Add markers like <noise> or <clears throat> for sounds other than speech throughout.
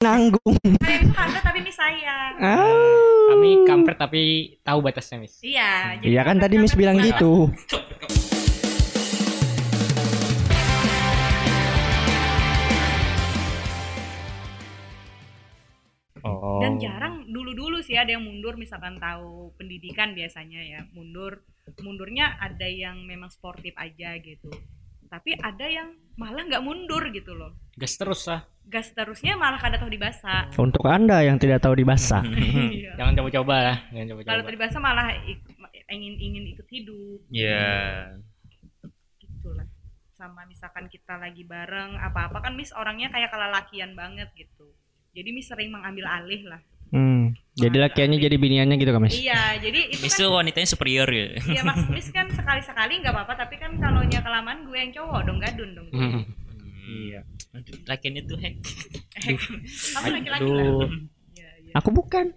nanggung. Tante tapi Miss sayang. Ah. Kami kampret tapi tahu batasnya, Miss. Iya. jadi Iya kan tadi Miss bilang gitu. Oh. Dan jarang dulu-dulu sih ada yang mundur misalkan tahu pendidikan biasanya ya mundur mundurnya ada yang memang sportif aja gitu tapi ada yang malah nggak mundur gitu loh Gas terus lah. gas terusnya malah kada tahu dibasa Untuk Anda yang tidak tahu dibasah. <laughs> Iya. Jangan coba-coba lah, jangan kalau coba-coba. tahu dibasa malah ik- ingin ingin ikut hidup Iya. gitulah sama misalkan kita lagi bareng apa-apa kan Miss orangnya kayak kelelakian banget gitu jadi Miss sering mengambil alih lah Hmm. Jadi lakiannya jadi biniannya gitu kan, Mas? iya jadi itu Miss kan tuh wanitanya superior ya. Iya Mas Miss kan sekali-sekali nggak apa-apa tapi kan kalau nya kelamaan gue yang cowok dong gadun dong. Hmm. Iya. Aduh, lakiannya tuh hek. Kamu laki-laki lah. Iya, iya. Aku bukan.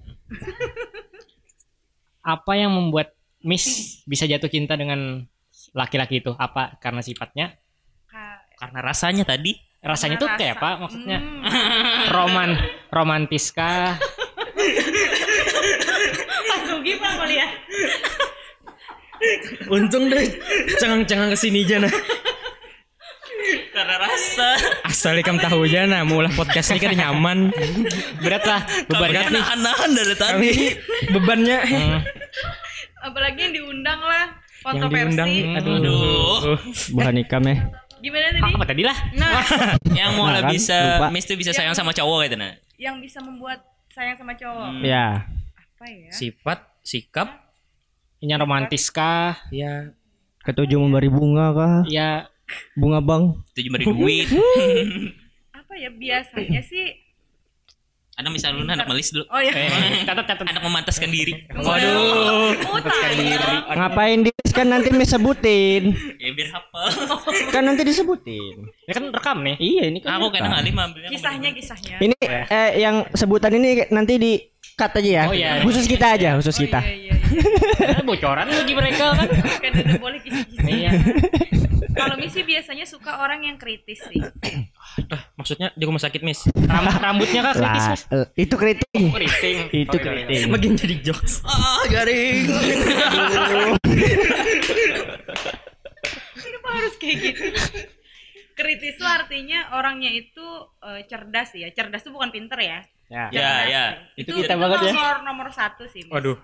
Apa yang membuat Miss bisa jatuh cinta dengan laki-laki itu? Apa karena sifatnya? Ka- Karena rasanya tadi. Rasanya tuh kayak apa? rasa- Maksudnya Hmm. roman romantis kah? Langsung gimana kali ya? <laughs> Untung deh cengang-cengang ke sini aja nah. Karena rasa. Asal ikam tahu aja nah, mulah podcast ini kan nyaman. Berat lah, beban Kami berat nih. nahan-nahan dari tadi. Kami bebannya Hmm. Apalagi yang diundang lah yang kontroversi. diundang. Aduh. Aduh. Bukan ikam ya. Gimana tadi? Apa tadi lah? Nah, <laughs> Yang mau Nah, kan, bisa lupa. Miss tuh bisa sayang sama cowok gitu nah. yang bisa membuat sayang sama cowok Hmm. Ya. apa ya? Sifat, sikap, Yang romantis kah? ya Ketujuh memberi bunga kah? Ya Bunga bang. Tujuh beri duit. <laughs> Apa ya biasanya sih? Anak misalnya lu anak melis dulu. Oh ya. eh, <laughs> catat catat. Anak memantaskan diri. Waduh. Utang. Ngapain di kan nanti Miss sebutin. Ya biar hafal. <laughs> Kan nanti disebutin. Ya kan rekam nih. Iya ini kan. Aku kena ngalih mah ambilnya. Kisahnya kisahnya. Ini eh yang sebutan ini nanti di cut aja ya. Oh, iya. Khusus kita aja, khusus Oh, kita. Iya, iya, iya. Bocoran bagi mereka kan. Kan boleh kisah-kisah. Iya. Kalau Misi biasanya suka orang yang kritis sih. maksudnya di rumah sakit Miss. Rambut rambutnya kah kritis? Lah, Mas? eh, itu keriting. Keriting. Itu Oh, keriting. Makin jadi jokes. Ah, garing. Kenapa harus kayak gitu? Kritis itu artinya orangnya itu eh, cerdas ya. Cerdas itu bukan pinter ya. Ya. Ya, ya. sih. Itu kita banget ya. nomor, nomor satu sih. Mas. Waduh,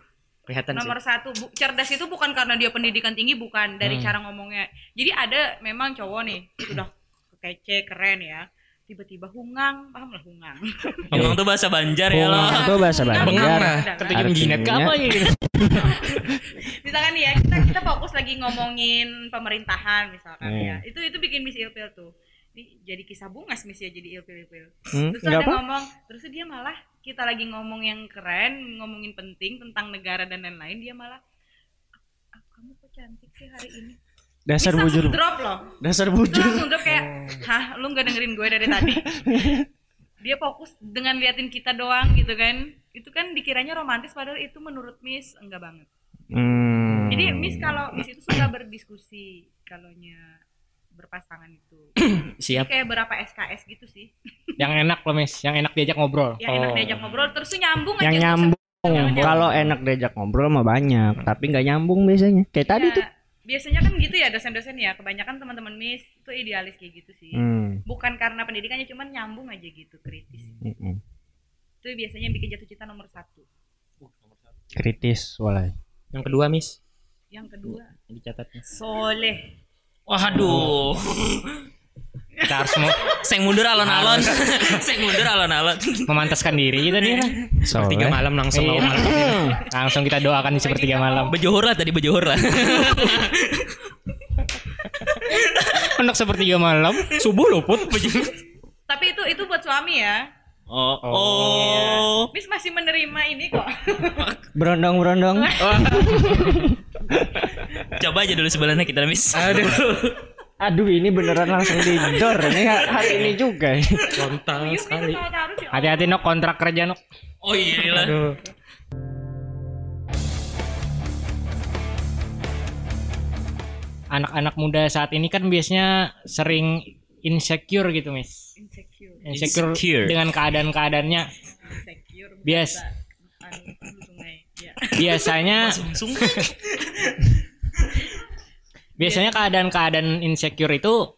kelihatan sih. Nomor satu, bu- cerdas itu bukan karena dia pendidikan tinggi, bukan dari Hmm. cara ngomongnya. Jadi ada memang cowok nih <clears throat> sudah kece, keren ya. Tiba-tiba hungang, paham lah hungang. <laughs> Emang tuh bahasa Banjar ya lo. Bunga itu bahasa Hungang, Banjar. Ketujuh jinak Artinya- apa ya <laughs> gitu. misalkan nih ya kita kita fokus lagi ngomongin pemerintahan misalkan Hmm. ya itu itu bikin Miss Ilpil tuh ini jadi kisah bungas Miss ya jadi Ilpil Hmm, terus ada apa? ngomong terus dia malah kita lagi ngomong yang keren ngomongin penting tentang negara dan lain-lain dia malah "Ah, kamu kok cantik sih hari ini Dasar langsung bujur. drop loh Dasar Terus bujur. langsung drop kayak hah lu nggak dengerin gue dari tadi <laughs> dia fokus dengan liatin kita doang gitu kan itu kan dikiranya romantis padahal itu menurut Miss enggak banget Hmm. jadi Miss kalau Miss itu suka berdiskusi kalaunya berpasangan itu. <clears throat> Siap. Kayak berapa SKS gitu sih. Yang enak loh, Miss. Yang enak diajak ngobrol. Yang enak diajak ngobrol terus tuh nyambung Oh. Yang aja. nyambung. Nyambung. Kalau enak diajak ngobrol mah banyak, tapi nggak nyambung biasanya. Kayak tadi Ya, tuh. Biasanya kan gitu ya dosen-dosen ya. Kebanyakan teman-teman Miss itu idealis kayak gitu sih. Hmm. Bukan karena pendidikannya cuman nyambung aja gitu kritis. Mm-mm. Itu biasanya yang bikin jatuh cinta nomor satu. Kritis, walai. Yang kedua Miss. Yang kedua Yang dicatatnya. soleh. Waduh. <laughs> Kita harus mau Seng mundur alon-alon. <laughs> Seng mundur alon-alon. memantaskan diri kita nih. Sepertiga malam langsung Iya. mau malam. Langsung kita doakan di sepertiga malam. Bejohor lah tadi bejohor lah. <laughs> Untuk sepertiga malam, subuh luput. Tapi itu itu buat suami ya. Oh. Oh. Miss masih menerima ini kok. <laughs> Berondong-berondong. <laughs> Coba aja dulu sebelahnya kita miss. Aduh. Aduh, ini beneran langsung di door. Ini hari ini juga. Frontal Yuk, sekali. ya. Hati-hati nok kontrak kerja nok. Oh iya lah. Aduh. Anak-anak muda saat ini kan biasanya sering insecure gitu Miss insecure insecure, Insecure. dengan keadaan-keadaannya. Insecure Bias. bahasa anu hulu sungai ya biasanya <laughs> biasanya keadaan-keadaan insecure itu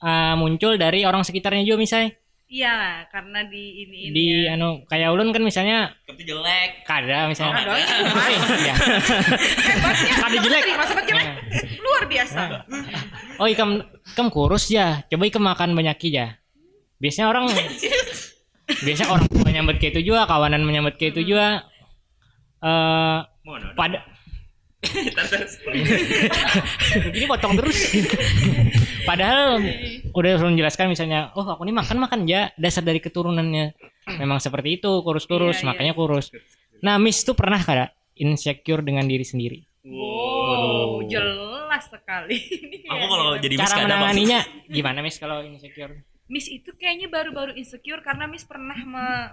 uh, muncul dari orang sekitarnya juga misalnya iya karena di ini ini di ya. anu kayak ulun kan misalnya Tapi jelek. kada misalnya. Ada aja, Iya. hebatnya. Kada jelek. jelek luar biasa. Oh ikam ikam kurus ya. Coba ikam makan banyak ya biasanya orang <laughs> biasanya orang tua nyambut kayak itu juga kawanan menyambut kayak itu juga. Eh pada <laughs> <laughs> ini potong terus. Padahal udah belum menjelaskan misalnya oh aku ini makan makan. Ya dasar dari keturunannya. Memang seperti itu kurus-kurus Iya, iya. makanya kurus. Nah Miss tuh pernah kada insecure dengan diri sendiri. Wow. Jelas sekali. Ini Aku kalau jadi Miss cara menanganinya gimana Miss kalau insecure Miss itu kayaknya baru-baru insecure karena Miss pernah me-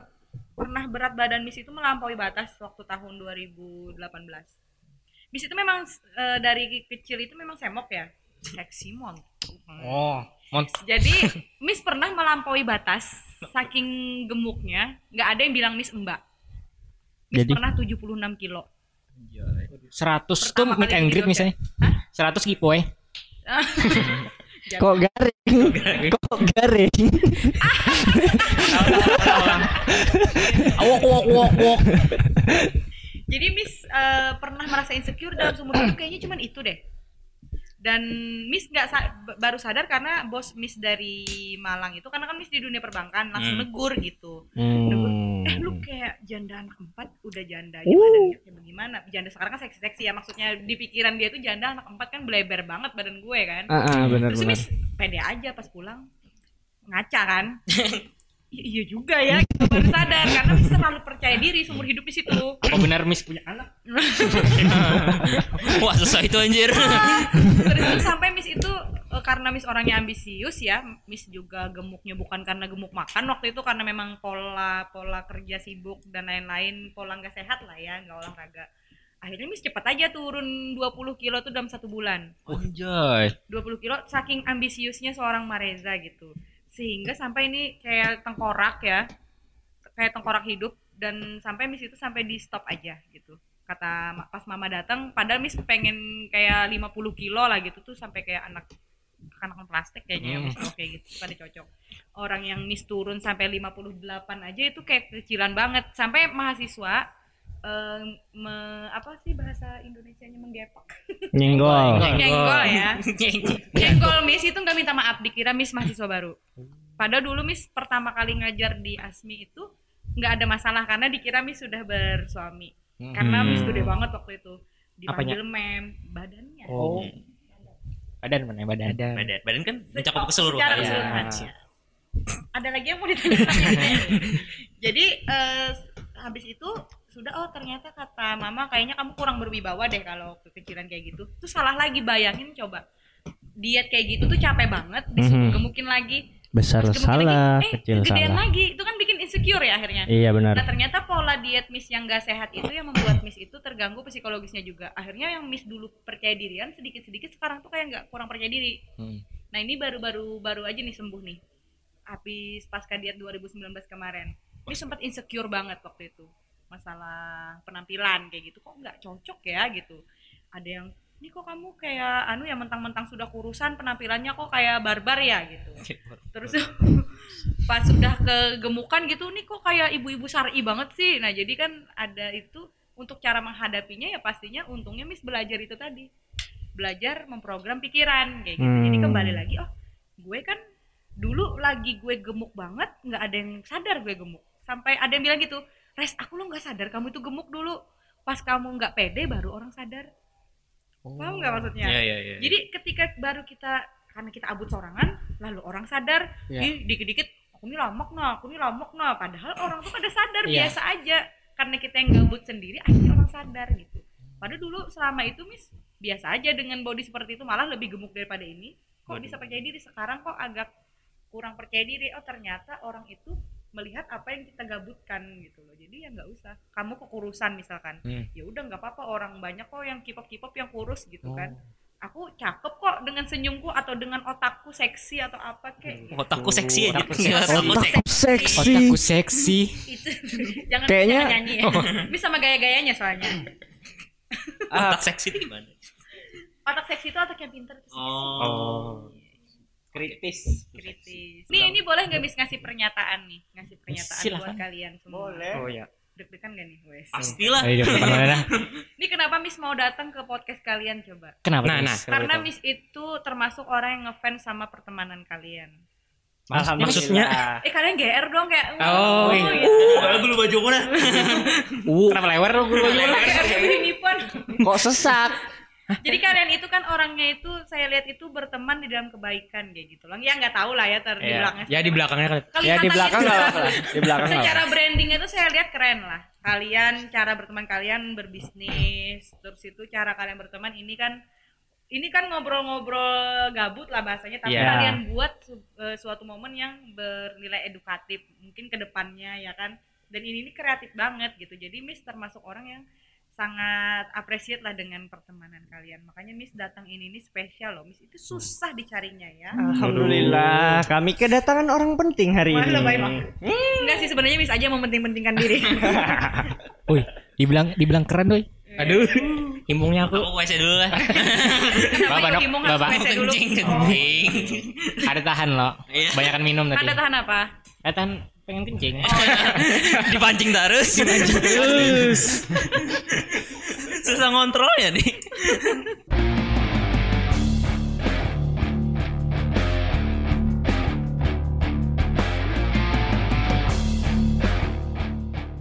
pernah berat badan Miss itu melampaui batas waktu tahun 2018. Miss itu memang eh, dari kecil itu memang semok ya, seksi mon. oh mont Jadi <laughs> Miss pernah melampaui batas saking gemuknya, nggak ada yang bilang Miss mbak. Miss Jadi- pernah 76 kilo. 100 tuh Pertama meet kali and greet misalnya Hah? 100 giveaway <laughs> Kok garing? Kok garing? wok wok wok wok Jadi Miss eh, pernah merasa insecure dalam seumur hidup kayaknya cuman itu deh. Dan Miss nggak sa- baru sadar karena bos Miss dari Malang itu karena kan Miss di dunia perbankan langsung Hmm. negur gitu. Hmm. Eh lu kayak janda anak empat udah janda aja badannya kayak bagaimana? Janda sekarang kan seksi-seksi ya maksudnya di pikiran dia tuh janda anak empat kan bleber banget badan gue kan. Ah, ah, benar Terus benar. Miss pede aja pas pulang ngaca kan. <laughs> Iya juga ya, gitu, baru sadar karena Miss terlalu percaya diri seumur hidup di situ. apa benar Miss punya anak <laughs> Wah, susah itu anjir. Terus sampai Miss itu eh, karena Miss orangnya ambisius ya, Miss juga gemuknya bukan karena gemuk makan waktu itu karena memang pola pola kerja sibuk dan lain-lain, pola nggak sehat lah ya, nggak olahraga. Akhirnya Miss cepet aja turun 20 kilo tuh dalam satu bulan. anjay 20 kilo saking ambisiusnya seorang Mareza gitu. Sehingga sampai ini kayak tengkorak ya. Kayak tengkorak hidup dan sampai Miss itu sampai di stop aja gitu. Kata pas mama datang padahal Miss pengen kayak 50 kilo lah gitu tuh sampai kayak anak kanakan plastik kayaknya ya Miss kalau kayak gitu pada cocok. Orang yang Miss turun sampai 58 aja itu kayak kecilan banget. Sampai mahasiswa eh, me- apa sih bahasa Indonesianya menggepak <laughs> Nyenggol. nyenggol ya <laughs> Nyenggol Miss itu nggak minta maaf dikira Miss mahasiswa baru. Padahal dulu Miss pertama kali ngajar di Asmi itu nggak ada masalah karena dikira Miss sudah bersuami. Karena Miss gede banget waktu itu. Dipanggil mem badannya. oh badan mana badan Badan, badan kan mencakup Oh, keseluruhan. Ya. keseluruhan. Ada lagi yang mau ditanya? <laughs> Jadi eh, habis itu sudah oh ternyata kata mama kayaknya kamu kurang berwibawa deh kalau kekecilan kayak gitu. Terus salah lagi bayangin coba diet kayak gitu tuh capek banget disuruh Mhm. gemukin lagi Besar salah, lagi, eh kecil gedean salah. lagi itu kan bikin insecure ya akhirnya Iya benar. nah ternyata pola diet Miss yang gak sehat itu yang membuat Miss itu terganggu psikologisnya juga akhirnya yang Miss dulu percaya dirian sedikit-sedikit sekarang tuh kayak nggak kurang percaya diri Hmm. nah ini baru-baru baru aja nih sembuh nih habis pasca diet 2019 kemarin Miss sempat insecure banget waktu itu masalah penampilan kayak gitu. Kok nggak cocok ya gitu. Ada yang ini kok kamu kayak anu ya mentang-mentang sudah kurusan penampilannya kok kayak barbar ya? gitu. <laughs> Terus <laughs> pas sudah kegemukan gitu nih kok kayak ibu-ibu syari banget sih? Nah jadi kan ada itu untuk cara menghadapinya ya pastinya untungnya Miss belajar itu tadi. Belajar memprogram pikiran kayak gitu. Jadi Hmm. kembali lagi oh gue kan dulu lagi gue gemuk banget nggak ada yang sadar gue gemuk. Sampai ada yang bilang gitu res aku lo nggak sadar kamu itu gemuk dulu. Pas kamu nggak pede baru orang sadar. Paham nggak maksudnya? Iya, iya, iya. jadi ketika baru kita karena kita abut sorangan lalu orang sadar Iya. ih dikit-dikit aku ini lamok nah aku ini lamok nah. Padahal orang tuh pada sadar Iya. biasa aja. Karena kita yang gabut sendiri akhirnya orang sadar gitu. Padahal dulu selama itu mis biasa aja dengan body seperti itu malah lebih gemuk daripada ini. Kok Waduh. bisa percaya diri? Sekarang kok agak kurang percaya diri. Oh ternyata orang itu melihat apa yang kita gabutkan gitu loh jadi ya nggak usah kamu kekurusan misalkan Hmm. ya udah nggak apa-apa orang banyak kok yang kipop kipop yang kurus gitu kan aku cakep kok dengan senyumku atau dengan otakku seksi atau apa kek Otakku seksi aja. Otakku seksi. Otakku seksi. seksi Otakku seksi. itu <laughs> jangan Kayaknya- jangan nyanyi <laughs> ya ini sama gaya-gayanya soalnya Otak seksi itu gimana? otak seksi itu otak yang pintar itu seksi. Oh. Kritis kritis nih ini boleh nggak bis ngasih pernyataan nih ngasih pernyataan buat Silakan. kalian semua boleh ya. deg-degan gak nih wes Pastilah. Ayo, ini <laughs> kenapa Miss mau datang ke podcast kalian coba Kenapa? Nah, nah. karena. Miss itu termasuk orang yang ngefans sama pertemanan kalian Maksudnya? eh kalian GR dong kayak Oh, iya. gitu. Uh, gue lupa joko Uh, kenapa lewer lu gue? Begini pun kok sesak jadi kalian itu kan orangnya itu saya lihat itu berteman di dalam kebaikan kayak gitu loh ya nggak tahu lah ya ter di Iya. belakangnya Ya di belakangnya kan. ya di belakang lah. di belakang secara apa-apa. brandingnya tuh saya lihat keren lah kalian cara berteman kalian berbisnis terus itu cara kalian berteman ini kan ini kan ngobrol-ngobrol gabut lah bahasanya tapi Iya. kalian buat su- eh, suatu momen yang bernilai edukatif mungkin ke depannya ya kan dan ini, ini kreatif banget gitu jadi Miss termasuk orang yang sangat appreciate lah dengan pertemanan kalian makanya Miss datang ini ini spesial loh Miss itu susah dicarinya ya Alhamdulillah kami kedatangan orang penting hari Wah, ini lebay banget. enggak sih sebenarnya Miss aja mementing-pentingkan diri <laughs> Woi, dibilang dibilang keren doi. Aduh. Himbungnya aku. Aku WC dulu lah. Kenapa Bapak, dok, Bapak. WC dulu? Kencing, kencing. Ada tahan lo. Iya. Banyakan minum tadi. Anda tahan apa? Ada tahan pengen kencing. <laughs> Dipancing terus. Dipancing terus. <laughs> Susah ngontrol ya nih.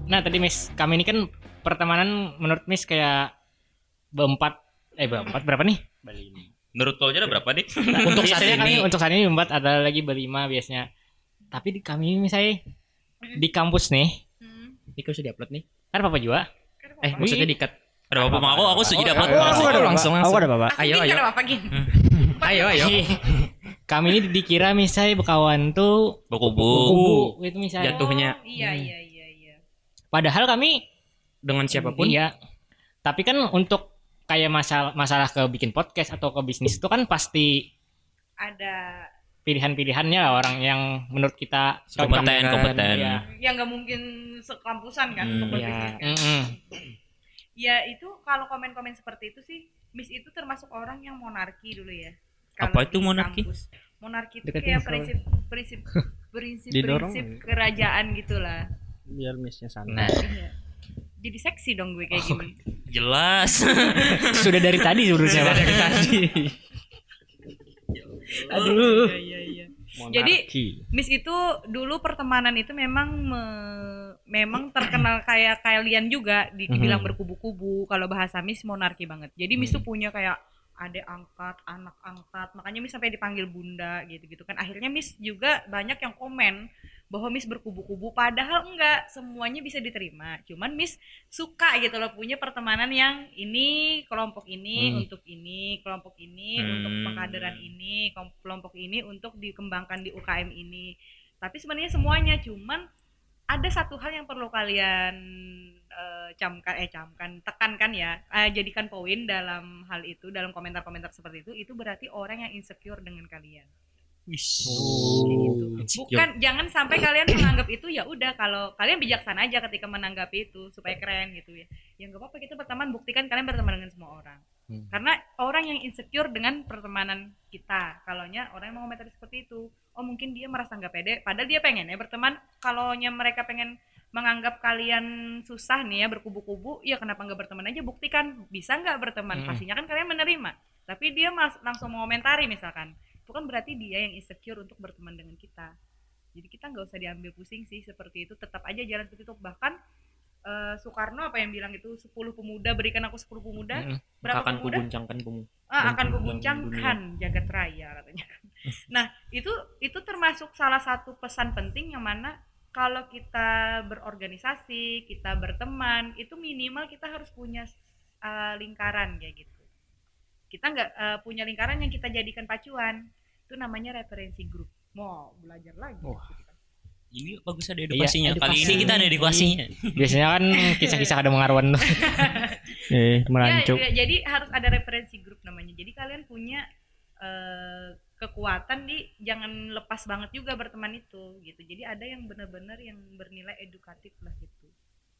Nah tadi Miss, kami ini kan pertemanan menurut Miss kayak berempat, eh berempat berapa nih? Menurut lo ada berapa nih? untuk saat kami ini. untuk saat ini berempat, ada lagi berlima biasanya. Tapi di kami misalnya di kampus nih, Hmm. Ini kan sudah diupload nih. kan apa juga? Eh, maksudnya di cut. Ada apa mau aku? Aku aku ada Langsung, langsung. Aku ada bapak. Aku Ayo, ayo. apa Gin? Ayo, ayo. kami ini dikira misalnya berkawan tuh Buku-buku. kubu itu misalnya. Jatuhnya. Oh, iya iya iya iya. Padahal kami Dengan siapa pun. Iya. Tapi kan untuk kayak masalah masalah ke bikin podcast atau ke bisnis itu kan pasti Ada pilihan-pilihannya lah orang yang menurut kita. Kompeten, kompeten. Iya. yang nggak mungkin sekampusan kan Hmm, untuk Iya. berbisnis kan. Mm-mm. Ya itu kalau komen-komen seperti itu sih, Miss itu termasuk orang yang monarki dulu ya. Apa Kalau itu di monarki? kampus. Monarki itu Deketin kayak prinsip prinsip <laughs> prinsip prinsip ya? kerajaan gitulah. biar missnya sana Nah, Iya. Jadi seksi dong gue kayak gini. Jelas. <laughs> sudah dari tadi sebenarnya Pak. Aduh. Iya iya iya. Jadi Monarki. Miss itu dulu pertemanan itu memang me- memang terkenal kayak kalian juga di- dibilang berkubu-kubu kalau bahasa Miss monarki banget. Jadi Miss tuh punya kayak adek angkat, anak angkat, makanya Miss sampai dipanggil bunda gitu-gitu kan. Akhirnya Miss juga banyak yang komen bahwa Miss berkubu-kubu padahal enggak semuanya bisa diterima. Cuman Miss suka gitu loh punya pertemanan yang ini kelompok ini Hmm. untuk ini, kelompok ini Hmm. untuk pengkaderan ini, kelompok ini untuk dikembangkan di UKM ini. Tapi sebenarnya semuanya cuman ada satu hal yang perlu kalian eh, camkan eh camkan tekankan ya eh, jadikan poin dalam hal itu dalam komentar-komentar seperti itu itu berarti orang yang insecure dengan kalian Kayak gitu. bukan jangan sampai kalian menganggap itu ya udah kalau kalian bijaksana aja ketika menanggapi itu supaya keren gitu ya. Ya nggak apa-apa kita berteman buktikan kalian berteman dengan semua orang. Hmm. karena orang yang insecure dengan pertemanan kita kalaunya orang yang mengomentari seperti itu oh mungkin dia merasa nggak pede padahal dia pengen ya berteman. Kalaunya mereka pengen menganggap kalian susah nih ya berkubu-kubu ya kenapa nggak berteman aja buktikan. Bisa nggak berteman? Hmm. pastinya kan kalian menerima. Tapi dia mas- langsung mengomentari misalkan itu kan berarti dia yang insecure untuk berteman dengan kita. Jadi kita nggak usah diambil pusing sih seperti itu. Tetap aja jalan tertutup bahkan eh, Soekarno apa yang bilang itu 10 pemuda berikan aku 10 pemuda. Mm-mm. berapa Akan pemuda? kuguncangkan kamu. ah, akan kuguncangkan jagat raya katanya. <laughs> Nah itu itu termasuk salah satu pesan penting yang mana kalau kita berorganisasi kita berteman itu minimal kita harus punya uh, lingkaran kayak gitu kita nggak uh, punya lingkaran yang kita jadikan pacuan itu namanya referensi grup mau belajar lagi Wah. Ini bagus ada edukasinya. Iya, Kali edukasi. ini kita ada edukasinya. Biasanya kan kisah-kisah ada mengaruan tuh. <laughs> Eh, Ya, merancuk. ya, jadi harus ada referensi grup namanya. Jadi kalian punya eh, kekuatan di jangan lepas banget juga berteman itu gitu. Jadi ada yang benar-benar yang bernilai edukatif lah gitu.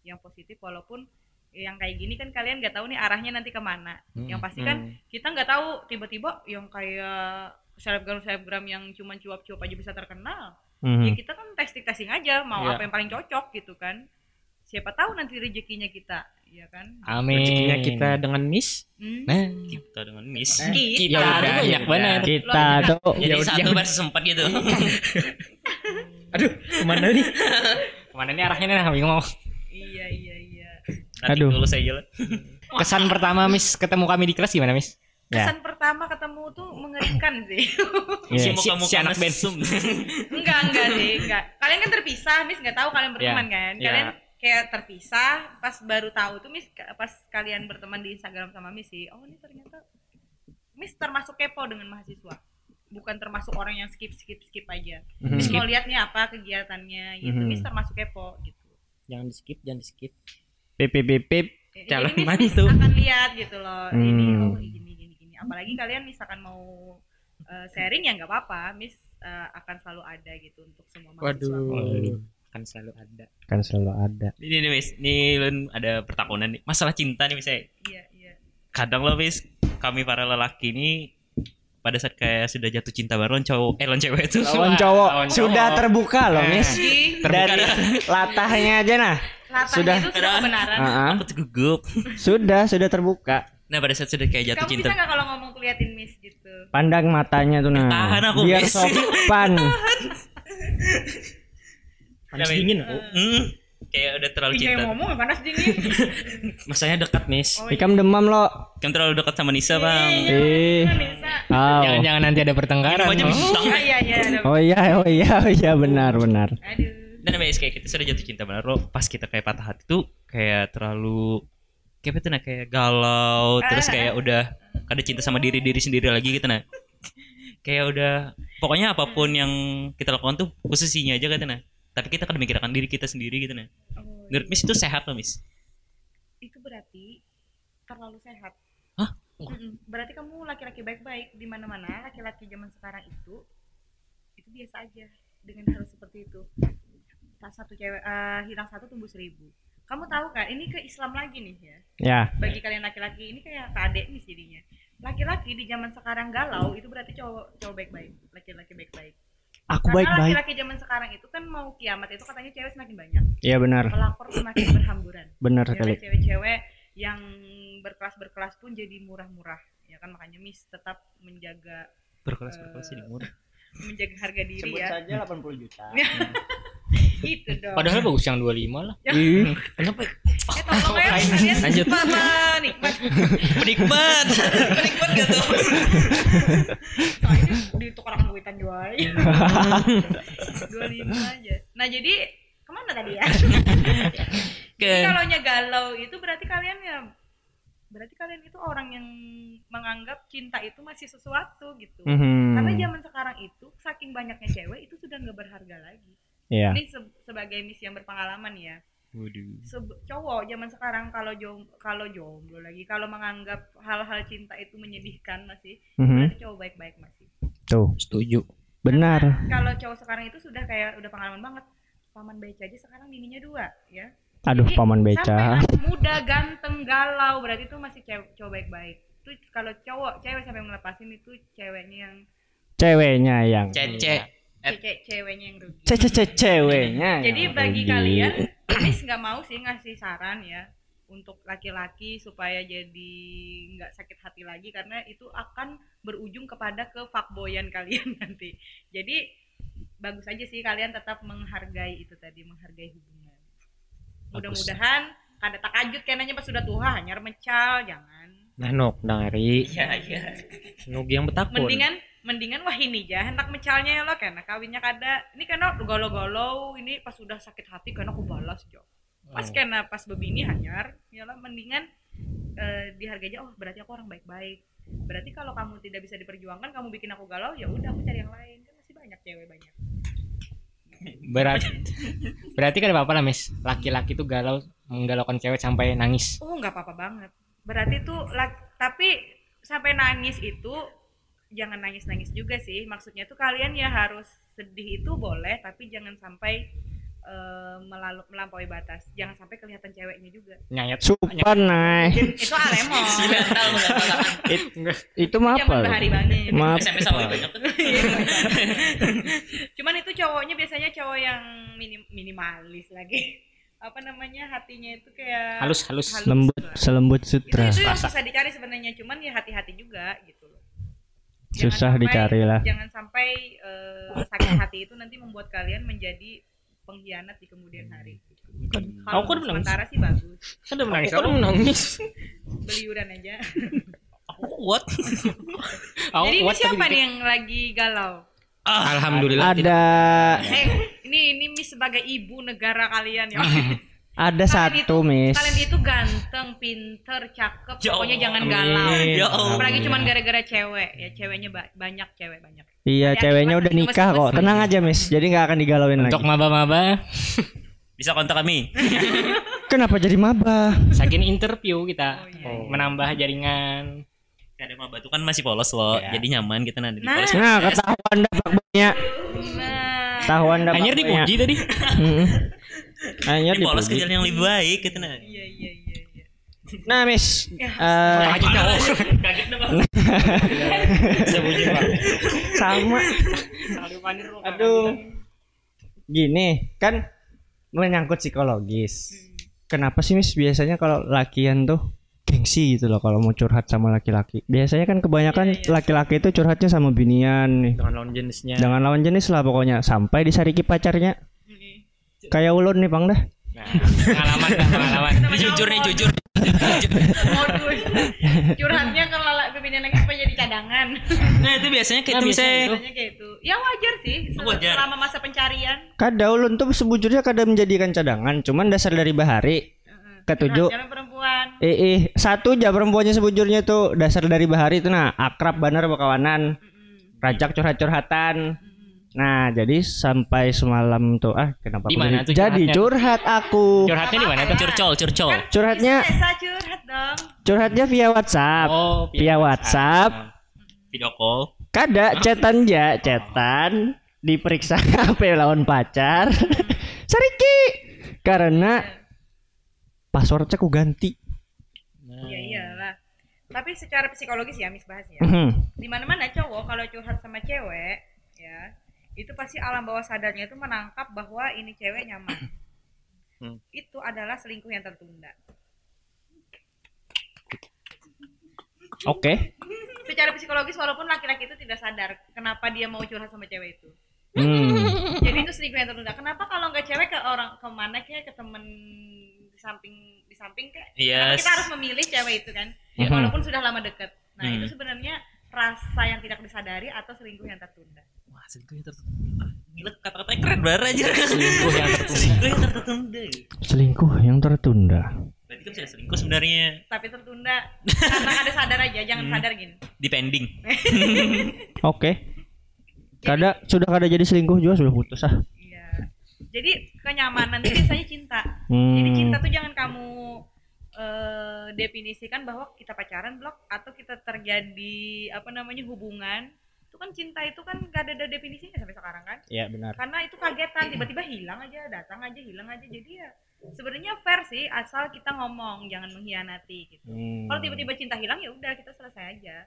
Yang positif walaupun yang kayak gini kan kalian nggak tahu nih arahnya nanti ke mana. Yang pasti kan kita nggak tahu tiba-tiba yang kayak selebgram selebgram yang cuma cuap-cuap aja bisa terkenal. Mhm. Ya kita kan testing testing aja mau Iya. apa yang paling cocok gitu kan. Siapa tahu nanti rezekinya kita, ya kan? Amin. Rezekinya kita dengan Miss. Hmm. Nah, Kita dengan Miss. Kita. ya udah udah, banyak ya banget. Kita tuh Jadi Ya udah, satu ya versus empat gitu. <laughs> Aduh, ke mana nih? <laughs> Ke mana nih arahnya nih? Bingung mau. Iya iya iya. Nanti Aduh. lulus aja lah. <laughs> Kesan pertama Miss ketemu kami di kelas gimana Miss? Ya. Kesan pertama ketemu tuh mengerikan sih. <laughs> Iya. Si- Si anak band. mesum. <laughs> enggak enggak sih, enggak. Kalian kan terpisah, Miss nggak tahu kalian berteman kan? Iya. Kalian kayak terpisah, pas baru tahu tuh Miss pas kalian berteman di Instagram sama Miss sih. Oh, ini ternyata Miss termasuk kepo dengan mahasiswa. Bukan termasuk orang yang skip skip skip aja. Mhm. Miss mau lihat nih apa kegiatannya gitu. Mhm. Miss termasuk kepo gitu. Jangan di skip, jangan di skip. Pip pip pip pip. Ya, Calon Miss mantu. akan lihat gitu loh. Ini Hmm. oh gini gini gini. Apalagi kalian misalkan mau uh, sharing ya nggak apa-apa. Miss uh, akan selalu ada gitu untuk semua mahasiswa. Waduh, kan selalu ada. Kan selalu ada. Ini nih Miss, nih Lun ada pertakunan nih. Masalah cinta nih misalnya. Iya iya. Kadang loh Miss, kami para lelaki ini pada saat kayak sudah jatuh cinta baru cowok eh lawan cewek itu Lawan cowok Lawan cowok. sudah terbuka loh, Miss. Di Dari latahnya aja nah. Sudah. itu sudah kebenaran. Ah, ah. aku tuh gugup Sudah, sudah terbuka. nah pada saat sudah kayak jatuh Kamu cinta bisa nggak kalau ngomong tuh liatin Miss gitu? Pandang matanya tuh nah. Tahan aku, Biar Miss. sopan. Panas dingin. Hmm, kayak udah terlalu Iya cinta yang ngomong panas dingin. <laughs> Masanya dekat, Miss. Oh, Ikam demam lo. kan terlalu dekat sama Nisa bang Eh. Bisa. Oh. Jangan-jangan nanti ada pertengkaran. Oh. iya iya. ada- Oh iya, oh iya, oh iya benar benar. Aduh. Dan Miss kayak kita sudah jatuh cinta benar lo pas kita kayak patah hati tuh kayak terlalu kayak tuh nah kayak galau terus kayak <laughs> udah ada cinta sama diri diri sendiri lagi gitu nah kayak udah pokoknya apa pun yang kita lakukan tuh posisinya aja gitu nah tapi kita akan memikirkan diri kita sendiri gitu nah Oh, menurut Miss itu sehat loh Miss? Itu berarti terlalu sehat. Hah? Berarti kamu laki-laki baik-baik di mana-mana laki-laki zaman sekarang itu itu biasa aja dengan hal seperti itu. Salah satu cewek eh, hilang satu tumbuh seribu. Kamu tahu kan ini ke Islam lagi nih ya. Ya, Bagi kalian laki-laki ini kayak kadek nih jadinya. Laki-laki di zaman sekarang galau itu berarti cowok cowok baik-baik, laki-laki baik-baik. aku Karena baik-baik. laki-laki zaman sekarang itu kan mau kiamat itu katanya cewek semakin banyak, Iya benar, pelakor semakin berhamburan. benar Ya sekali. kan, cewek-cewek yang berkelas berkelas pun jadi murah-murah ya kan makanya Miss tetap menjaga berkelas berkelas ini murah menjaga harga diri ya saja 80 juta. <laughs> itu dong. Padahal bagus yang 25 lah. Ih, Kenapa? eh tolong ya kalian Lanjut. nikmat penikmat penikmat gak tuh? Soalnya di tukar duitan jual dua lima aja. Nah jadi ke mana tadi ya? Ke Jadi kalau galau itu berarti kalian ya berarti kalian itu orang yang menganggap cinta itu masih sesuatu gitu. Mhm. karena zaman sekarang itu saking banyaknya cewek itu sudah nggak berharga lagi Iya. ini se- sebagai miss yang berpengalaman ya waduh Sebe- cowok zaman sekarang kalau jom kalau jomblo lagi kalau menganggap hal-hal cinta itu menyedihkan masih Mhm. berarti cowok baik-baik masih Tuh, Setuju. benar. kalau cowok sekarang itu sudah kayak udah pengalaman banget paman beca aja sekarang bininya dua ya Aduh, Jadi, paman sampai beca. anak muda ganteng galau berarti itu masih cewek cowok baik-baik itu kalau cowok cewek sampai ngelepasin itu ceweknya yang Ceweknya yang cece cewek ceweknya yang rugi ce ce ce ceweknya. Jadi yang bagi rugi. kalian, Miss nggak mau sih ngasih saran ya untuk laki-laki supaya jadi nggak sakit hati lagi karena itu akan berujung kepada ke fuckboyan kalian <laughs> nanti. Jadi bagus aja sih kalian tetap menghargai itu tadi, menghargai hubungan. Mudah-mudahan kada takajut kayaknya pas sudah tua hanya mecal jangan. Nah, nok dangari. iya iya Nuk yang betakun. Mendingan mendingan wah ini ya hendak mecalnya ya lo karena kawinnya kada. Ini karena golo-golo ini pas sudah sakit hati karena aku balas jo. Pas kena pas bebini hanyar ya lah mendingan dihargai aja oh berarti aku orang baik-baik. Berarti kalau kamu tidak bisa diperjuangkan kamu bikin aku galau ya udah aku cari yang lain. Kan masih banyak cewek banyak. Berarti berarti kan apa-apa lah, Miss. Laki-laki tuh galau menggalaukan cewek sampai nangis. oh nggak apa-apa banget. Berarti tuh la- tapi sampai nangis itu jangan nangis-nangis juga sih maksudnya tuh kalian ya harus sedih itu boleh tapi jangan sampai melalu- melampaui batas jangan sampai kelihatan ceweknya juga Nyayat. Super nah. itu alemon <laughs> Itu mah apa? bahari banget Maaf. SMS banyak <laughs> cuman itu cowoknya biasanya cowok yang minim- minimalis lagi apa namanya hatinya itu kayak Halus halus. Lembut selembut itu sutra. itu yang susah dicari sebenarnya cuman ya hati-hati juga gitu Jangan Susah sampai- dicari lah. jangan sampai eh, sakit hati itu nanti membuat kalian menjadi pengkhianat di kemudian hari kalau Aku kan menangis. sementara sih bagus Kan udah menangis. Aku kan menangis. <laughs> beli uran aja Aku kuat. <laughs> Aku jadi ini kuat siapa tapi nih yang lagi galau Alhamdulillah. Ada eh ini ini Miss sebagai ibu negara kalian ya <laughs> ada Kalian satu itu- miss. Kalian itu ganteng, pinter, cakep, Ya pokoknya jangan galau. Ya. Apalagi cuman gara-gara cewek, ya ceweknya ba- banyak cewek banyak. Iya, Hati-hati, ceweknya udah nikah kok. Tenang aja, Miss. Jadi nggak akan digalauin lagi. Untuk maba-maba, <laughs> Bisa kontak kami. <laughs> Kenapa jadi maba? saking interview kita Oh, iya, iya. menambah jaringan. Ada mah batu kan masih polos loh. Iya. Jadi nyaman kita nanti di Nah. polos. Nah, ketahuan dah banyak. Nah, Ketahuan Anjir banyak. dipuji tadi. <laughs> Anjir Di polos ke jalan yang lebih baik gitu nah. iya iya iya iya. Nah, Miss. Ya, eh, Kaget <laughs> sama. Aduh. Gini, kan menyangkut psikologis. Kenapa sih Miss biasanya kalau lakian tuh gengsi gitu loh kalau mau curhat sama laki-laki. Biasanya kan kebanyakan laki-laki itu curhatnya sama binian nih. Dengan lawan jenisnya. Jangan lawan jenis lah pokoknya sampai disariki pacarnya. Kayak ulun nih, Bang dah. Nah, pengalaman dah, pengalaman. Ini jujur nih jujur. Modul. Curhatnya kalau lala bibirnya lagi supaya jadi cadangan. Nah itu biasanya kayak Nah, itu biasanya kayak itu. Ya wajar sih Wajar. selama masa pencarian. Kada ulun tuh sebujurnya kada menjadikan cadangan, cuman dasar dari bahari. Ketujuh. Jalan perempuan. Eh, eh, satu aja perempuannya sebujurnya tuh dasar dari bahari itu nah akrab bener bakawanan, Mm-mm. rajak curhat-curhatan. Mm-mm. Nah, jadi sampai semalam tuh ah kenapa aku jadi, tuh jadi curhatnya? curhat aku. Curhatnya di mana tuh? Curcol, curcol. Curhatnya Bisa curhat dong. curhatnya via WhatsApp. Oh, Via WhatsApp. Video call. Kada cetan ja, cetan diperiksa <laughs> HP lawan pacar. <laughs> Sariki. Karena passwordnya aku ganti. Iya iyalah. Tapi secara psikologis ya, Miss bahas ya. Mhm. Di mana-mana cowok kalau curhat sama cewek, ya, itu pasti alam bawah sadarnya itu menangkap bahwa ini cewek nyaman. <clears throat> Hmm. Itu adalah selingkuh yang tertunda. Oke. Secara psikologis walaupun laki-laki itu tidak sadar kenapa dia mau curhat sama cewek itu. Hmm. <laughs> Jadi itu selingkuh yang tertunda. Kenapa kalau nggak cewek ke orang ke mana kayak ke temen di samping di samping kayak Yes. kita harus memilih cewek itu kan? Mhm. Walaupun sudah lama deket. Nah Hmm. itu sebenarnya rasa yang tidak disadari atau selingkuh yang tertunda. Wah, selingkuh yang tertunda. Gila kata-katanya keren banget aja. Selingkuh yang tertunda. Selingkuh yang tertunda. Selingkuh yang tertunda. Berarti kan bisa selingkuh sebenarnya Tapi tertunda karena ada sadar aja, jangan sadar gini. di pending. <laughs> Oke. Kada sudah kada jadi selingkuh juga sudah putus ah. Iya. Jadi kenyamanan itu biasanya cinta. Hmm. Jadi cinta tuh jangan kamu eh, definisikan bahwa kita pacaran blok atau kita terjadi apa namanya hubungan. Itu kan cinta itu kan gak ada definisinya sampai sekarang kan. Iya benar. Karena itu kagetan tiba-tiba hilang aja, datang aja, hilang aja. Jadi ya sebenarnya fair sih asal kita ngomong jangan mengkhianati gitu. Hmm. Kalau tiba-tiba cinta hilang ya udah kita selesai aja.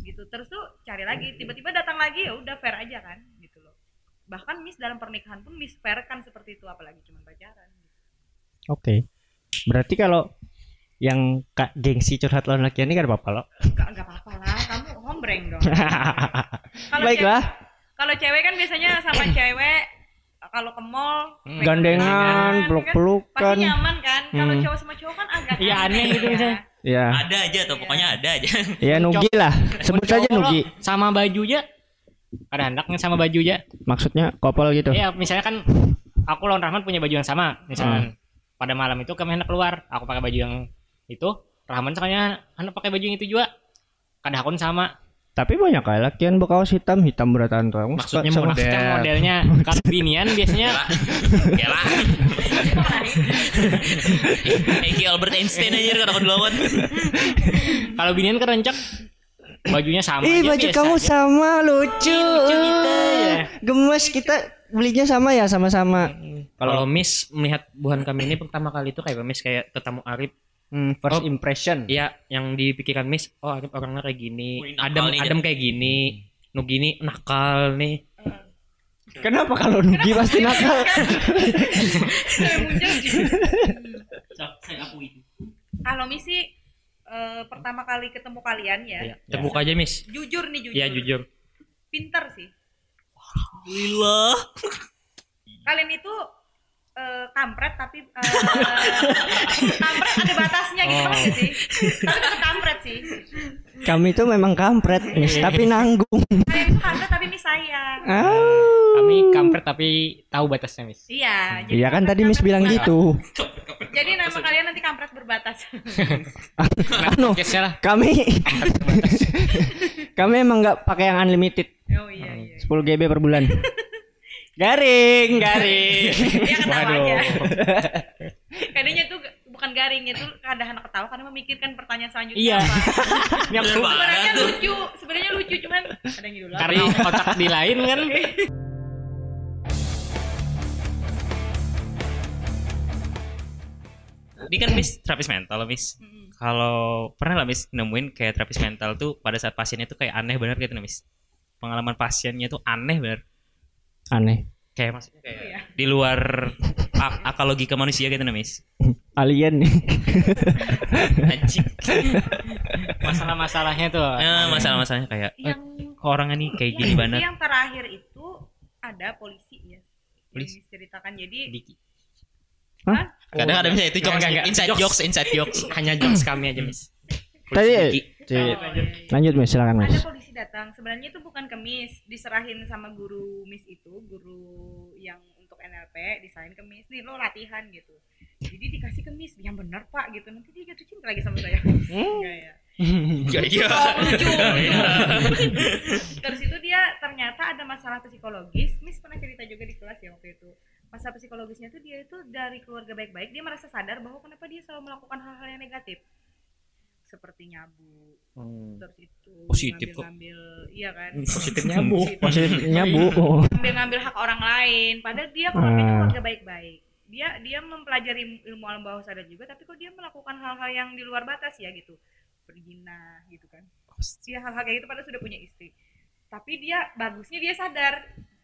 Gitu. Terus tuh cari lagi, tiba-tiba datang lagi ya udah fair aja kan gitu loh. Bahkan Miss dalam pernikahan pun Miss fair kan seperti itu apalagi cuma pacaran. Oke. Berarti kalau yang kak gengsi curhat lawan laki ini kan apa-apa loh. Enggak enggak apa-apa hombreng dong. <laughs> Kalau Baiklah, cewek- Kalau cewek kan biasanya sama <clears throat> cewek kalau ke mall pegang-pegangan, gandengan, ya kan? peluk-pelukan. Pasti nyaman kan? Kalau Hmm. cowok sama cowok kan agak Iya, aneh gitu ya. misalnya. Ya, Ada aja tuh, pokoknya ada aja. <laughs> ya nugi lah. Sebut saja nugi. Sama baju aja. Ada anaknya sama baju aja. Maksudnya kopel gitu. Iya, misalnya kan aku lawan Rahman punya baju yang sama, Hmm. misalnya pada malam itu kami hendak keluar, aku pakai baju yang itu, Rahman sekalinya hendak pakai baju yang itu juga. Kadang akun sama. Tapi banyak kayak lakian berkaos hitam, hitam beratan tuh. Maksudnya model. Maksudnya modelnya <laughs> kalau binian biasanya Ya lah. Eki Albert Einstein aja kalau dilawan. kalau binian kerencak bajunya sama Ih baju biasa kamu aja. sama lucu. lucu kita, ya. Gemes kita belinya sama ya sama-sama. Kalau Miss melihat buhan kami ini pertama kali itu kayak Miss kayak ketemu Arif Hmm, first Oh. impression. Iya, yang di pikiran Miss, oh Arif orangnya kayak gini, Wih, adem nih, adem kayak gini, nu gini nakal nih. Kenapa kalau Nugi pasti nakal? <laughs> Saya gitu. Akui. Kalau misi eh, pertama kali ketemu kalian ya, Iya, terbuka aja Miss. jujur nih jujur. Iya jujur. Pinter sih. Alhamdulillah. Kalian itu eh, kampret tapi eh, <laughs> kampret ada batasnya gitu Oh. sih. Tapi tetap kampret sih. Kami itu memang kampret, Miss, tapi nanggung. Kalian itu kampret tapi mis sayang. Ah. kami kampret tapi tahu batasnya mis Iya. Iya kan tadi Miss kampret bilang berbatas. gitu. Jadi nama kalian nanti kampret berbatas. <laughs> Anu, lah kami <laughs> kami emang nggak pakai yang unlimited oh iya iya. 10 GB per bulan. Garing, garing. <laughs> Dia ketawa Waduh. <laughs> Kayaknya tuh bukan garing itu ada anak ketawa karena memikirkan pertanyaan selanjutnya Iya. <laughs> Sebenarnya lucu, sebenarnya lucu cuman ada yang gitu lah. karena otak di lain kan Ini kan Miss terapis mental, Miss. Mm-mm. Kalau pernah lah Miss nemuin kayak terapis mental tuh pada saat pasiennya tuh kayak aneh bener gitu Miss. Pengalaman pasiennya tuh aneh bener. Aneh. Kayak maksudnya kayak Iya. di luar akal logika manusia gitu nah, Miss. Alien nih. <laughs> Anjing. masalah-masalahnya tuh Eh, masalah-masalahnya kayak eh, Yang kok orangnya nih kayak gini banget. Yang terakhir itu ada polisi ya. Polisi? Yang diceritakan jadi Diki. Hah? Kadang ada misalnya itu jokes, enggak, enggak. inside Jokes. jokes, inside jokes. Hanya jokes kami aja Miss. Tadi. Ci, Oh, iya. lanjut Miss, silakan ada Miss. polisi datang. Sebenarnya itu bukan ke Miss diserahin sama guru Miss itu guru yang untuk NLP diserahin ke Miss nih lo latihan gitu. Jadi dikasih ke Miss yang benar pak gitu. Nanti dia jatuh cinta lagi sama saya. <laughs> Enggak ya. Iya, <laughs> iya. Oh, lucu, lucu. terus itu dia ternyata ada masalah psikologis. Miss pernah cerita juga di kelas ya waktu itu. Masalah psikologisnya tuh dia itu dari keluarga baik-baik dia merasa sadar bahwa kenapa dia selalu melakukan hal-hal yang negatif. Seperti nyabu. Terus itu Positif kok. ngambil iya kan? Positifnya bu. Positifnya Bu. <laughs> ngambil ngambil hak orang lain. Padahal dia keluarganya Ah. keluarga baik-baik. Dia dia mempelajari ilmu alam bawah sadar juga tapi kok dia melakukan hal-hal yang di luar batas ya gitu. Berzina gitu kan. Dia hal-hal kayak gitu padahal sudah punya istri. Tapi dia bagusnya dia sadar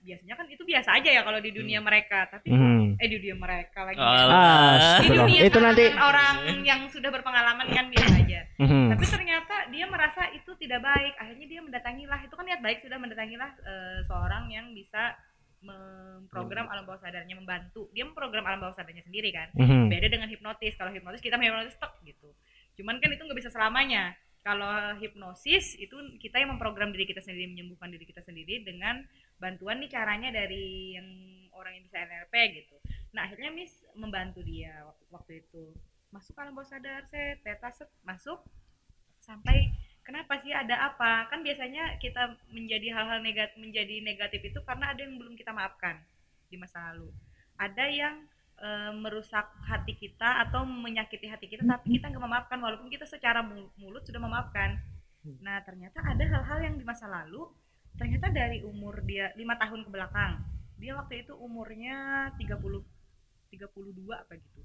biasanya kan itu biasa aja ya kalau di dunia mereka tapi Hmm. eh di dunia mereka lagi. Ah, di dunia Itu nanti orang yang sudah berpengalaman kan biasa aja. Mhm. tapi ternyata dia merasa itu tidak baik akhirnya dia mendatangilah itu kan niat baik sudah mendatangilah eh, seorang yang bisa memprogram alam bawah sadarnya membantu. Dia memprogram alam bawah sadarnya sendiri kan. Mhm. beda dengan hipnotis. Kalau hipnotis kita hipnotis tek gitu. Cuman kan itu nggak bisa selamanya. Kalau hipnosis itu kita yang memprogram diri kita sendiri menyembuhkan diri kita sendiri dengan bantuan nih caranya dari yang orang yang bisa NLP gitu. Nah akhirnya Miss membantu dia waktu, itu. Masuk alam bawah sadar set teta set masuk. Sampai kenapa sih? Ada apa? Kan biasanya kita menjadi hal-hal negatif menjadi negatif itu karena ada yang belum kita maafkan di masa lalu. Ada yang eh, merusak hati kita atau menyakiti hati kita tapi kita nggak memaafkan walaupun kita secara mul- mulut sudah memaafkan. Nah ternyata ada hal-hal yang di masa lalu ternyata dari umur dia lima tahun ke belakang dia waktu itu umurnya 30 32 apa gitu.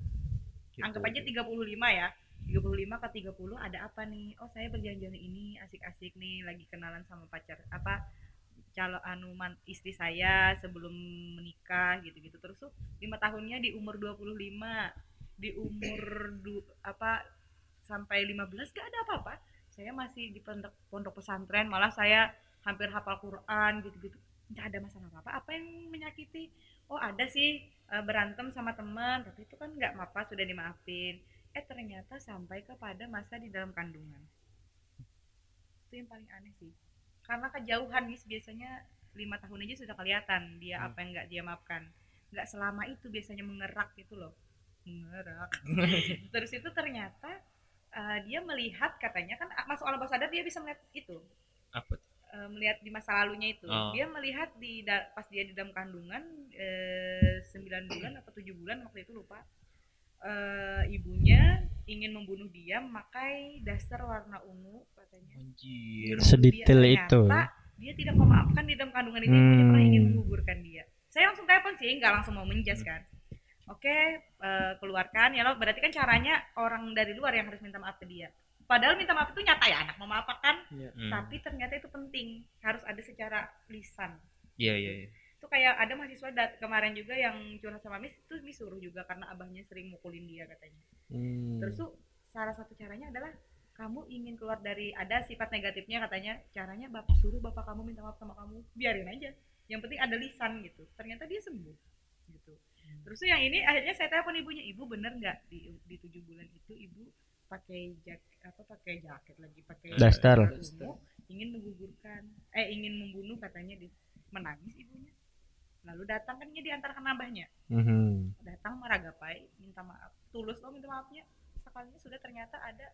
Anggap aja 35 ya 35 ke 30 ada apa nih? Oh saya berjalan-jalan ini asik-asik nih lagi kenalan sama pacar apa calon anu man- istri saya sebelum menikah gitu-gitu. Terus tuh lima tahunnya di umur 25 di umur du, apa sampai 15 gak ada apa-apa. Saya masih di pondok, pondok pesantren malah saya hampir hafal Quran gitu-gitu. Nggak ada masalah apa-apa. Apa yang menyakiti? Oh ada sih eh, berantem sama teman tapi itu kan nggak apa-apa sudah dimaafin. Eh ternyata sampai kepada masa di dalam kandungan. Itu yang paling aneh sih. Karena kejauhan Miss biasanya lima tahun aja sudah kelihatan dia apa yang nggak dia maafkan. Nggak selama itu biasanya mengerak gitu loh. Mengerak. <laughs> Terus itu ternyata eh, dia melihat katanya kan masuk alam bawah sadar dia bisa melihat itu. Apa eh, melihat di masa lalunya itu. Oh. Dia melihat di da- pas dia di dalam kandungan eh, 9 bulan atau 7 bulan waktu itu lupa. Eh, ibunya ingin membunuh dia memakai daster warna ungu katanya. Anjir. Sedetail Dia- itu. Dia tidak memaafkan di dalam kandungan itu ibunya pernah Hmm. ingin menggugurkan dia. Saya langsung telepon sih, nggak langsung mau menjas kan. Oke, eh, keluarkan ya lo. Berarti kan caranya orang dari luar yang harus minta maaf ke dia. Padahal minta maaf itu nyata ya anak mau maaf kan, Hmm. tapi ternyata itu penting harus ada secara lisan. Iya iya. iya. Itu kayak ada mahasiswa dat- kemarin juga yang curhat sama Miss itu Miss suruh juga karena abahnya sering mukulin dia katanya. Hmm. Terus tuh salah satu caranya adalah kamu ingin keluar dari ada sifat negatifnya katanya caranya bapak suruh bapak kamu minta maaf sama kamu biarin aja yang penting ada lisan gitu ternyata dia sembuh gitu terus tuh yang ini akhirnya saya telepon ibunya ibu bener nggak di di tujuh bulan itu ibu pakai jaket apa pakai jaket lagi pakai Daster. ingin menggugurkan eh ingin membunuh katanya di menangis ibunya lalu datang kan dia diantarkan abahnya Mhm. datang meragapai minta maaf tulus loh minta maafnya sekalinya sudah ternyata ada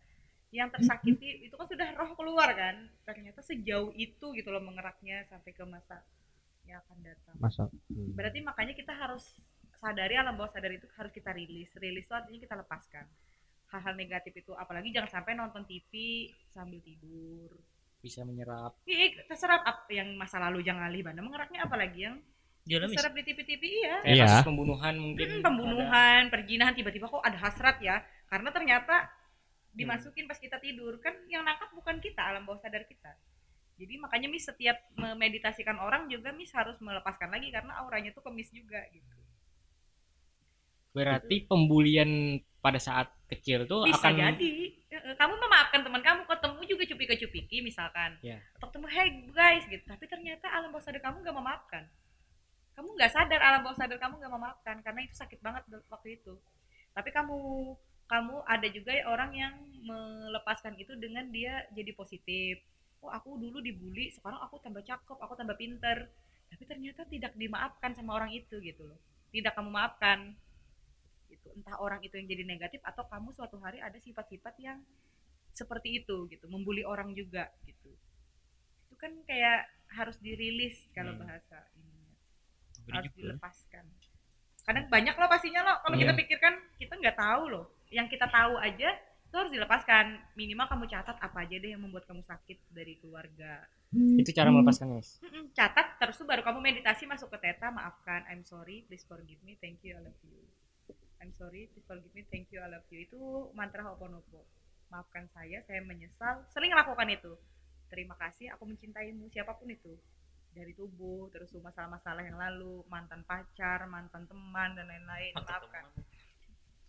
yang tersakiti <laughs> itu kan sudah roh keluar kan ternyata sejauh itu gitu loh mengeraknya sampai ke masa yang akan datang Masa. Hmm. berarti makanya kita harus sadari alam bawah sadar itu harus kita rilis rilis itu artinya kita lepaskan hal-hal negatif itu apalagi jangan sampai nonton TV sambil tidur bisa menyerap Ih, terserap apa yang masa lalu jangan alih banda mengeraknya apalagi yang Jalan Miss. terserap di TV-TV iya kayak Iya. kasus pembunuhan mungkin Hmm, pembunuhan, perjinahan tiba-tiba kok ada hasrat ya. Karena ternyata dimasukin pas kita tidur kan yang nangkap bukan kita, alam bawah sadar kita. Jadi makanya Miss setiap memeditasikan orang juga Miss harus melepaskan lagi karena auranya tuh ke Miss juga gitu. berarti pembulian pada saat kecil tuh Bisa akan jadi. Kamu memaafkan teman kamu, ketemu juga cupika-cupiki misalkan. Ya. Atau ketemu, hey guys gitu. Tapi ternyata alam bawah sadar kamu gak memaafkan. Kamu nggak sadar alam bawah sadar kamu gak memaafkan karena itu sakit banget waktu itu. Tapi kamu kamu ada juga orang yang melepaskan itu dengan dia jadi positif. Oh aku dulu dibully, sekarang aku tambah cakep, aku tambah pinter. Tapi ternyata tidak dimaafkan sama orang itu gitu loh. Tidak kamu maafkan. Entah orang itu yang jadi negatif atau kamu suatu hari ada sifat-sifat yang seperti itu gitu, membuli orang juga gitu. Itu kan kayak harus dirilis kalau Hmm. bahasa ininya. Ngeri Harus juga. dilepaskan. Kadang banyak loh pastinya loh kalau kita Iya. pikirkan kita nggak tahu loh. Yang kita tahu aja itu harus dilepaskan. Minimal kamu catat apa aja deh yang membuat kamu sakit dari keluarga. itu cara melepaskan guys catat terus tuh baru kamu meditasi masuk ke teta maafkan I'm sorry please forgive me thank you I love you I'm sorry please forgive me thank you I love you. Itu mantra Ho'oponopo maafkan saya saya menyesal sering lakukan itu. Terima kasih aku mencintaimu siapa pun itu. Dari tubuh terus tuh masalah-masalah yang lalu mantan pacar mantan teman dan lain-lain maafkan.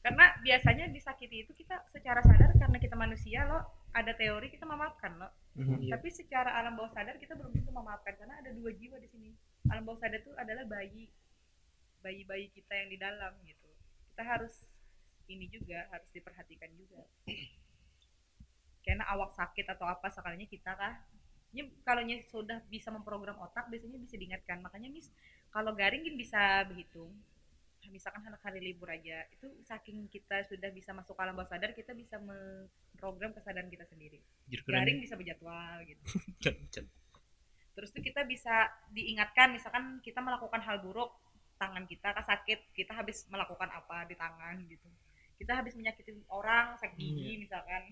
karena biasanya disakiti itu kita secara sadar karena kita manusia loh ada teori kita memaafkan loh Iya. tapi secara alam bawah sadar kita belum tentu memaafkan karena ada dua jiwa di sini. Alam bawah sadar itu adalah bayi. Bayi-bayi kita yang di dalam gitu kita harus ini juga harus diperhatikan juga. Karena awak sakit atau apa sekalinya kita kah ini kalau sudah bisa memprogram otak biasanya bisa diingatkan. Makanya mis kalau garing bisa berhitung. Misalkan anak hari libur aja itu saking kita sudah bisa masuk alam bawah sadar kita bisa memprogram kesadaran kita sendiri. Garing bisa berjadwal gitu. <laughs> Terus tuh kita bisa diingatkan misalkan kita melakukan hal buruk tangan kita kan sakit kita habis melakukan apa di tangan gitu. Kita habis menyakiti orang sakit gigi misalkan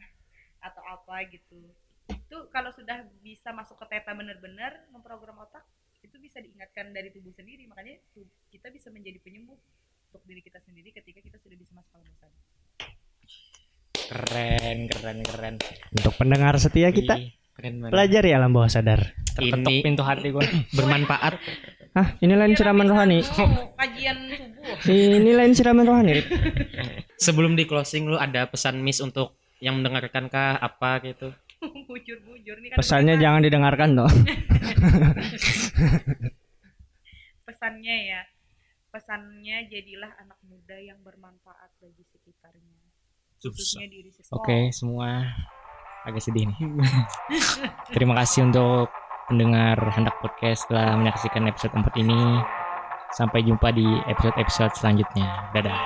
atau apa gitu. Itu kalau sudah bisa masuk ke teta benar-benar memprogram otak itu bisa diingatkan dari tubuh sendiri. Makanya kita bisa menjadi penyembuh untuk diri kita sendiri ketika kita sudah bisa masuk alam sadar keren keren keren. Untuk pendengar setia kita, keren banget. pelajari alam bawah sadar. terketuk Ini pintu hati gue <coughs> bermanfaat. Hah, <laughs> ini lain siraman rohani. Oh, kajian subuh Ini lain siraman rohani. Sebelum di closing lu ada pesan miss untuk yang mendengarkan kah apa gitu? <laughs> bujur-bujur ini kan Pesannya bahasa- jangan didengarkan toh. <laughs> pesannya ya pesannya jadilah anak muda yang bermanfaat bagi sekitarnya khususnya diri sendiri Oke, semua agak sedih nih. Terima kasih untuk pendengar Hendak Podcast telah menyaksikan episode 4 ini. Sampai jumpa di episode-episode selanjutnya. Dadah.